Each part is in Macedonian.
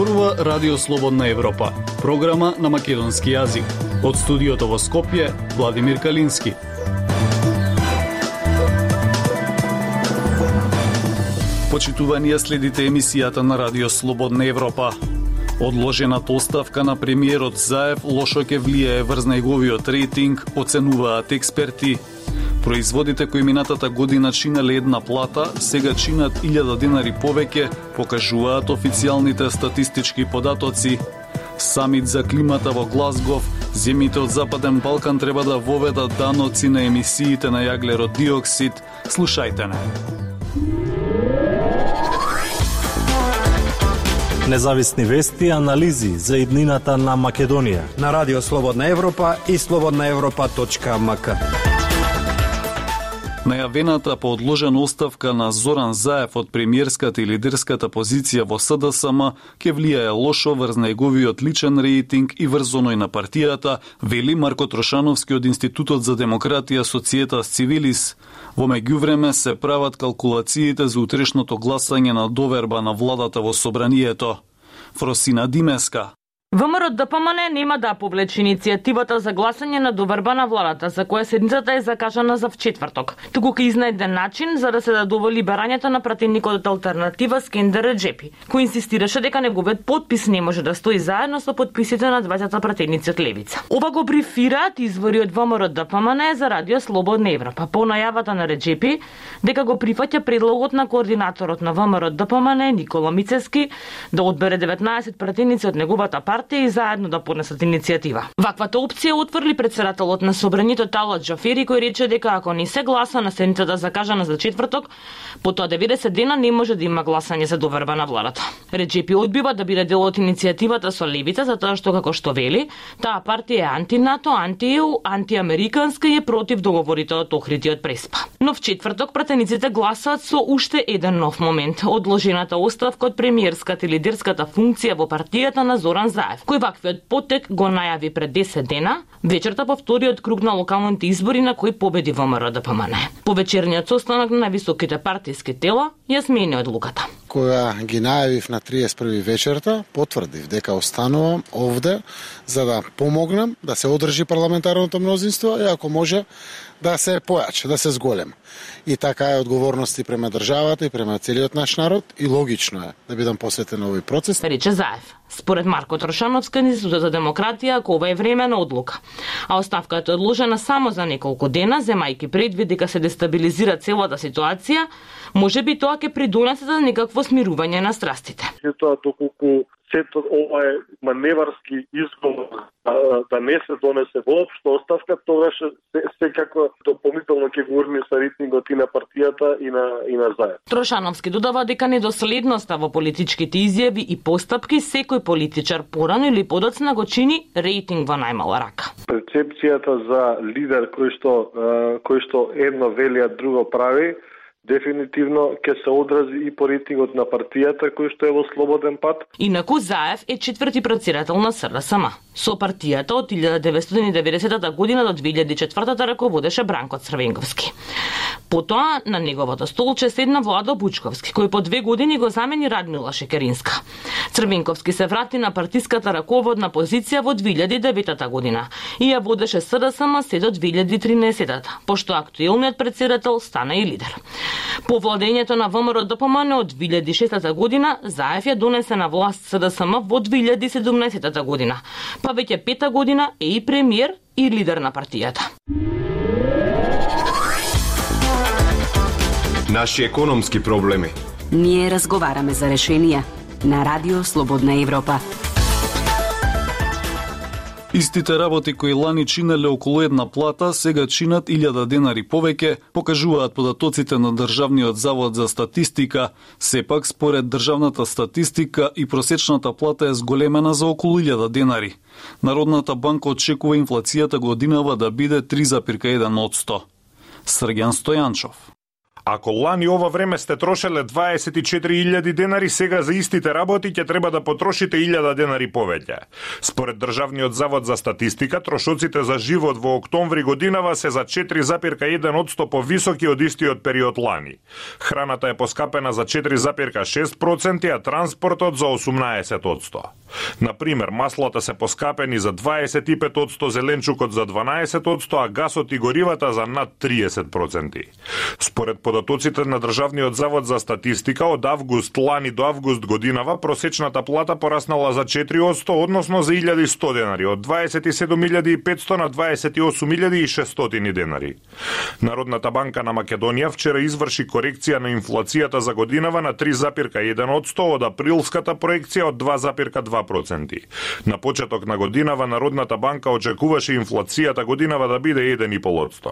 Зборува Радио Слободна Европа, програма на македонски јазик. Од студиото во Скопје, Владимир Калински. Почитувани следите емисијата на Радио Слободна Европа. Одложената оставка на премиерот Заев лошо ќе влијае врз неговиот рейтинг, оценуваат експерти. Производите кои минатата година чинале една плата, сега чинат 1000 денари повеќе, покажуваат официјалните статистички податоци. Самит за климата во Глазгов, земите од Западен Балкан треба да воведат даноци на емисиите на јаглерод диоксид. Слушајте не. Независни вести и анализи за иднината на Македонија на Радио Слободна Европа и слободнаевропа.мк. Најавената по одложена оставка на Зоран Заев од премиерската и лидерската позиција во СДСМ ќе влијае лошо врз неговиот личен рейтинг и врз оној на партијата, вели Марко Трошановски од Институтот за демократија Социетас Цивилис. Во меѓувреме се прават калкулациите за утрешното гласање на доверба на владата во собранието. Фросина Димеска ВМРО ДПМН да нема да повлече иницијативата за гласање на доверба на владата, за која седницата е закажана за вчетврток. Туку ќе изнајде начин за да се задоволи барањето на пратеникот од алтернатива Скендер Джепи, кој инсистираше дека неговиот подпис не може да стои заедно со подписите на двајцата пратеници од Левица. Ова го брифираат извори од ВМРО ДПМН да за Радио Слободна Европа по најавата на Реджепи дека го прифаќа предлогот на координаторот на ВМРО ДПМН да Никола Мицески да одбере 19 пратеници од неговата партија партија и заедно да поднесат иницијатива. Ваквата опција утврли председателот на собранието Талат Джафери кој рече дека ако не се гласа на седницата да закажана за четврток, по тоа 90 дена не може да има гласање за доверба на владата. Реджепи одбива да биде дел од иницијативата со левица затоа што како што вели, таа партија е анти-НАТО, анти-ЕУ, анти-американска и е против договорите од Охриди од Преспа. Но в четврток пратениците гласаат со уште еден нов момент, одложената оставка од премиерската и лидерската функција во партијата на Зоран Заев Заев, кој ваквиот потек го најави пред 10 дена, вечерта по вториот круг на локалните избори на кој победи во МРДПМН. По вечерниот состанок на високите партиски тела ја смени одлуката. Кога ги најавив на 31 вечерта, потврдив дека останувам овде за да помогнам да се одржи парламентарното мнозинство и ако може да се појаче, да се зголем. И така е одговорности према државата и према целиот наш народ и логично е да бидам посветен на овој процес. Рече Заев. Според Марко Трошановска, Институтот за демократија, ако ова е времена одлука. А оставката е одложена само за неколку дена, земајки предвид дека се дестабилизира целата ситуација, може би тоа ќе придонесе за некакво смирување на страстите. Тоа доколку сето ова е маневарски изговор да, да не се донесе воопшто оставка, тогаш се, секако дополнително ќе го урни со рейтингот и на партијата и на и на заед. Трошановски додава дека недоследноста во политичките изјави и постапки секој политичар порано или подоцна го чини рейтинг во најмала рака. Перцепцијата за лидер кој што кој што едно вели, а друго прави, дефинитивно ќе се одрази и по рейтингот на партијата кој што е во слободен пат. Инаку Заев е четврти председател на СРСМ. Со партијата од 1990 година до 2004 раководеше Бранко Црвенковски. Потоа на неговото столче седна Владо Бучковски, кој по две години го замени Радмила Шекеринска. Црвенковски се врати на партиската раководна позиција во 2009 година и ја водеше СДСМ се до 2013 пошто актуелниот председател стана и лидер. По владењето на ВМРО ДПМН од 2006 година, Заев ја донесе на власт СДСМ во 2017 година, па веќе пета година е и премиер и лидер на партијата. Наши економски проблеми. Ние разговараме за решенија на Радио Слободна Европа. Истите работи кои лани чинеле околу една плата, сега чинат 1000 денари повеќе, покажуваат податоците на Државниот завод за статистика. Сепак, според државната статистика, и просечната плата е зголемена за околу 1000 денари. Народната банка очекува инфлацијата годинава да биде 3,1 од 100. Срѓан Стојанчов Ако лани ова време сте трошеле 24.000 денари, сега за истите работи ќе треба да потрошите 1000 денари повеќе. Според Државниот завод за статистика, трошоците за живот во октомври годинава се за 4,1% повисоки од истиот период лани. Храната е поскапена за 4,6%, а транспортот за 18%. Например, маслата се поскапени за 25%, зеленчукот за 12%, а гасот и горивата за над 30%. Според податоците на Државниот завод за статистика, од август лани до август годинава просечната плата пораснала за 4%, односно за 1100 денари, од 27.500 на 28.600 денари. Народната банка на Македонија вчера изврши корекција на инфлацијата за годинава на 3,1% од априлската проекција од 2,2%. На почеток на годинава Народната банка очекуваше инфлацијата годинава да биде 1,5%.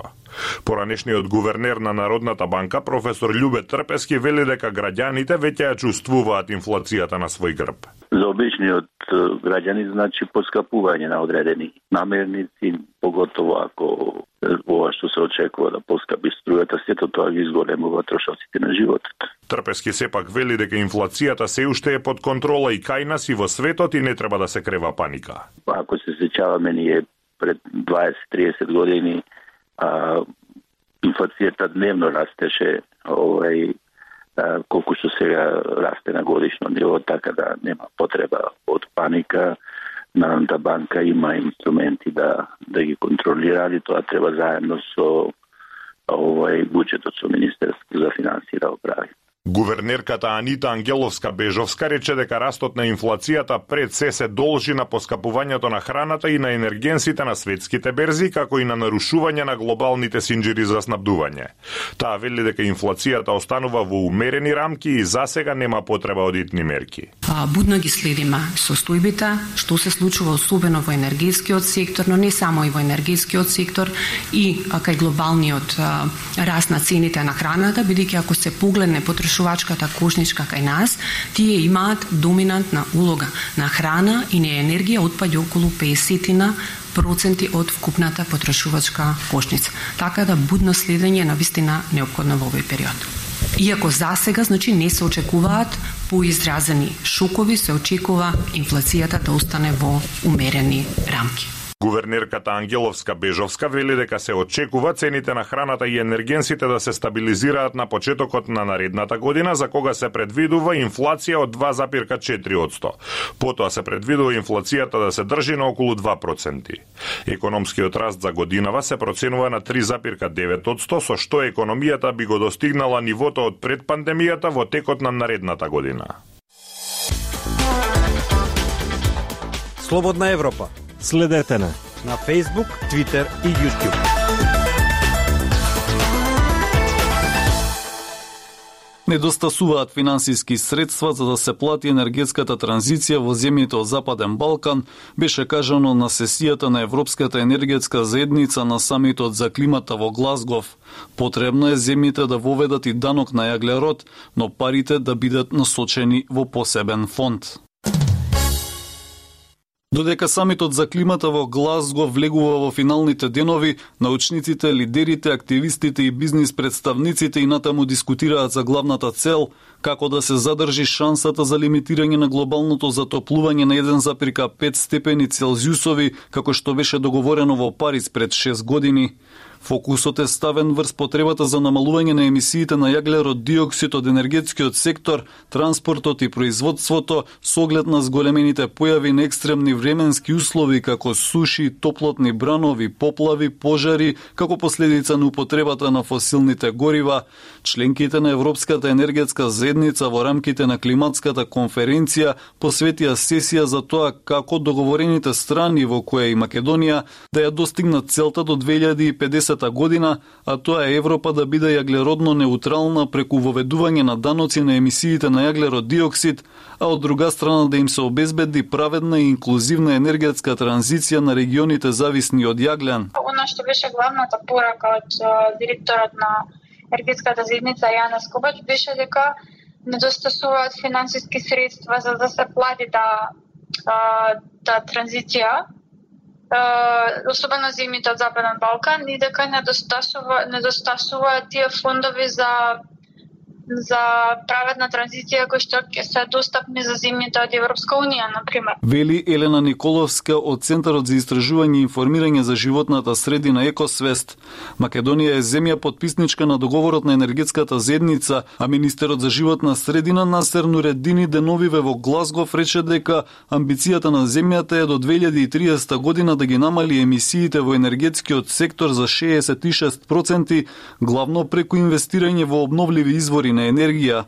Поранешниот гувернер на Народната банка, професор Љубе Трпески, вели дека граѓаните веќе ја чувствуваат инфлацијата на свој грб. За обичниот граѓани значи поскапување на одредени намерници, поготово ако ова што се очекува да поскапи струјата, сето тоа ги изголемува трошоците на животот. Трпески сепак вели дека инфлацијата се уште е под контрола и кај нас и во светот и не треба да се крева паника. Ако се сеќаваме ние пред 20-30 години а, инфлацијата дневно растеше овај колку што сега расте на годишно ниво, така да нема потреба од паника. Народната банка има инструменти да да ги контролира, и тоа треба заедно со овој буџетот со Министерството за финансии да оправи. Гувернерката Анита Ангеловска Бежовска рече дека растот на инфлацијата пред се се должи на поскапувањето на храната и на енергенсите на светските берзи, како и на нарушување на глобалните синџири за снабдување. Таа вели дека инфлацијата останува во умерени рамки и за сега нема потреба од итни мерки. Будно ги следиме состојбите, што се случува особено во енергетскиот сектор, но не само и во енергетскиот сектор и кај глобалниот раст на цените на храната, бидејќи ако се погледне потрошување потрошувачката кошничка кај нас, тие имаат доминантна улога на храна и на енергија отпаѓа околу 50 проценти од вкупната потрошувачка кошница. Така да будно следење на вистина неопходно во овој период. Иако за сега, значи, не се очекуваат поизразени шокови, се очекува инфлацијата да остане во умерени рамки. Гувернерката Ангеловска Бежовска вели дека се очекува цените на храната и енергенсите да се стабилизираат на почетокот на наредната година, за кога се предвидува инфлација од 2,4%. Потоа се предвидува инфлацијата да се држи на околу 2%. Економскиот раст за годинава се проценува на 3,9%, со што економијата би го достигнала нивото од пред пандемијата во текот на наредната година. Слободна Европа Следете на на Facebook, Twitter и YouTube. Недостасуваат финансиски средства за да се плати енергетската транзиција во земјите од Западен Балкан, беше кажано на сесијата на Европската енергетска заедница на самитот за климата во Глазгов. Потребно е земјите да воведат и данок на јаглерод, но парите да бидат насочени во посебен фонд. Додека самитот за климата во Глазго влегува во финалните денови, научниците, лидерите, активистите и бизнис представниците и натаму дискутираат за главната цел како да се задржи шансата за лимитирање на глобалното затоплување на 1,5 степени Целзиусови, како што беше договорено во Париз пред 6 години. Фокусот е ставен врз потребата за намалување на емисиите на јаглерод диоксид од енергетскиот сектор, транспортот и производството со оглед на зголемените појави на екстремни временски услови како суши, топлотни бранови, поплави, пожари, како последица на употребата на фосилните горива. Членките на Европската енергетска заедница во рамките на климатската конференција посветија сесија за тоа како договорените страни во која и Македонија да ја достигнат целта до 2050 2030 година, а тоа е Европа да биде јаглеродно неутрална преку воведување на даноци на емисиите на јаглерод диоксид, а од друга страна да им се обезбеди праведна и инклузивна енергетска транзиција на регионите зависни од јаглен. Она што беше главната порака од директорот на енергетската заедница Јана Скобач беше дека недостасуваат финансиски средства за да се плати да, да транзиција особено земјите од Западен Балкан и дека недостасува недостасува тие фондови за за праведна транзиција кои што ќе се достапни за земјите од Европска унија, на пример. Вели Елена Николовска од Центарот за истражување и информирање за животната средина Екосвест. Македонија е земја подписничка на договорот на енергетската зедница, а министерот за животна средина Насер Нуреддини деновиве во Глазгов рече дека амбицијата на земјата е до 2030 година да ги намали емисиите во енергетскиот сектор за 66%, главно преку инвестирање во обновливи извори на енергија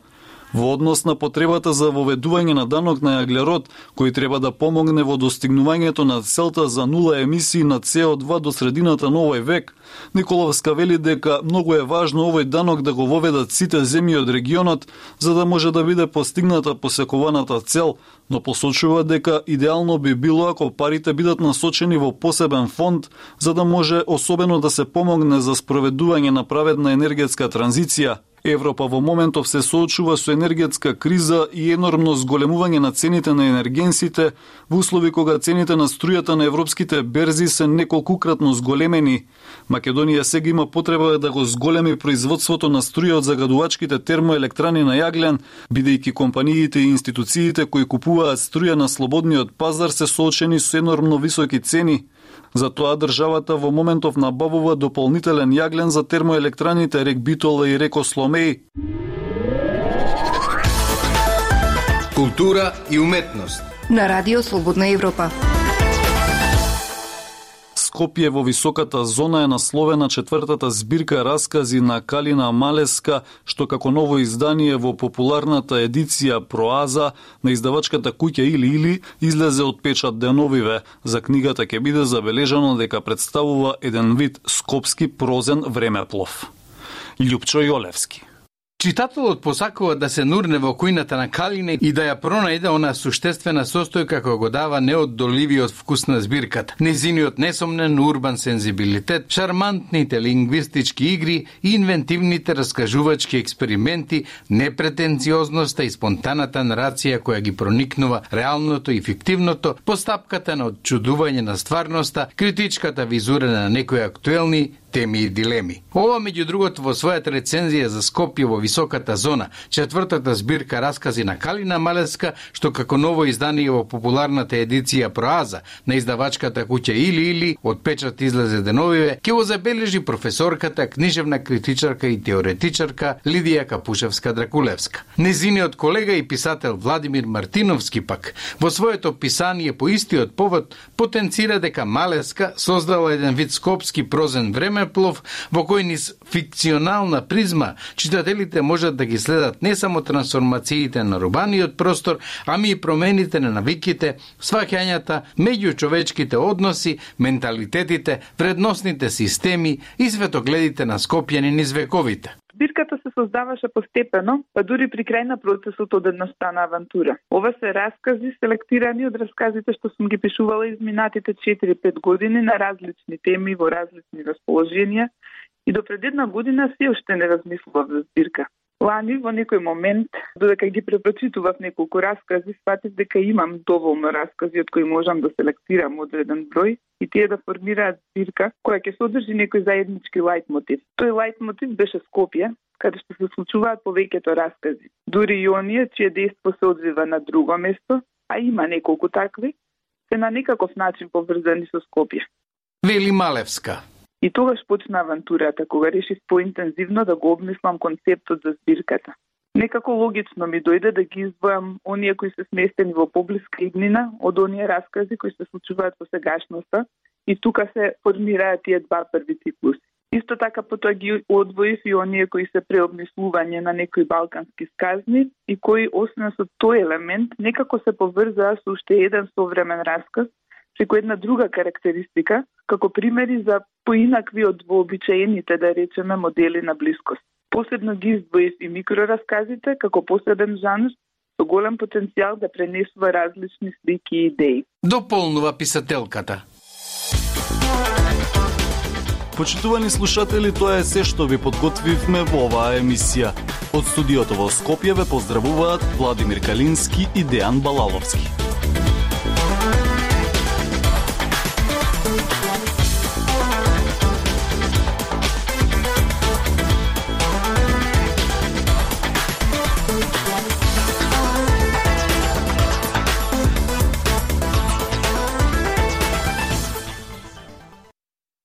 во однос на потребата за воведување на данок на јаглерод, кој треба да помогне во достигнувањето на целта за нула емисии на CO2 до средината на овој век, Николовска вели дека многу е важно овој данок да го воведат сите земји од регионот, за да може да биде постигната посекуваната цел, но посочува дека идеално би било ако парите бидат насочени во посебен фонд, за да може особено да се помогне за спроведување на праведна енергетска транзиција, Европа во моментов се соочува со енергетска криза и енормно зголемување на цените на енергенсите во услови кога цените на струјата на европските берзи се неколкукратно зголемени. Македонија сега има потреба да го зголеми производството на струја од загадувачките термоелектрани на јаглен, бидејќи компаниите и институциите кои купуваат струја на слободниот пазар се соочени со енормно високи цени. Затоа државата во моментов набавува дополнителен јаглен за термоелектраните Рек Битола и Реко Сломеј. Култура и уметност на Радио Слободна Европа. Скопје во високата зона е насловена четвртата збирка раскази на Калина Малеска, што како ново издание во популарната едиција Проаза на издавачката куќа Или Или излезе од печат деновиве. За книгата ќе биде забележано дека представува еден вид скопски прозен времеплов. Лјупчо Јолевски Читателот посакува да се нурне во кујната на Калине и да ја пронајде она суштествена состојка која го дава неодоливиот вкус на збирката. Незиниот несомнен урбан сензибилитет, шармантните лингвистички игри и инвентивните раскажувачки експерименти, непретенциозноста и спонтаната нарација која ги проникнува реалното и фиктивното, постапката на одчудување на стварноста, критичката визура на некои актуелни теми и дилеми. Ова, меѓу другото, во својата рецензија за Скопје во високата зона, четвртата збирка раскази на Калина Малеска, што како ново издание во популарната едиција Проаза на издавачката куќа Или Или, од печат излезе деновиве, ќе го забележи професорката, книжевна критичарка и теоретичарка Лидија Капушевска Дракулевска. Незиниот колега и писател Владимир Мартиновски пак, во своето писание по истиот повод, потенцира дека Малеска создала еден вид скопски прозен време времеплов во кој низ фикционална призма читателите можат да ги следат не само трансформациите на рубаниот простор, ами и промените на навиките, сваќањата меѓучовечките односи, менталитетите, вредносните системи и светогледите на скопјани низ вековите. Збирката се создаваше постепено, па дури при крај на процесот од едностана авантура. Ова се раскази селектирани од расказите што сум ги пишувала изминатите 4-5 години на различни теми во различни расположенија и до пред една година се уште не размислував за збирка. Лани во некој момент, додека ги препрочитував неколку раскази, сватив дека имам доволно раскази од кои можам да селектирам одреден број и тие да формираат збирка која ќе содржи некој заеднички лајт мотив. Тој лајт мотив беше Скопје, каде што се случуваат повеќето раскази. Дури и оние чие дејство се одвива на друго место, а има неколку такви, се на некаков начин поврзани со Скопје. Вели Малевска. И тогаш почна авантурата, кога решив поинтензивно да го обмислам концептот за збирката. Некако логично ми дојде да ги извојам оние кои се сместени во поблиска иднина од оние раскази кои се случуваат во сегашноста и тука се формираат тие два први циклуси. Исто така потоа ги одвоив и оние кои се преобмислување на некои балкански сказни и кои освен со тој елемент некако се поврзаа со уште еден современ расказ преку една друга карактеристика, како примери за поинакви од вообичаените, да речеме, модели на близкост. Посебно ги издвоив и микрорасказите како посебен жанр со голем потенцијал да пренесува различни слики и идеи. Дополнува писателката. Почитувани слушатели, тоа е се што ви подготвивме во оваа емисија. Од студиото во Скопје ве поздравуваат Владимир Калински и Дејан Балаловски.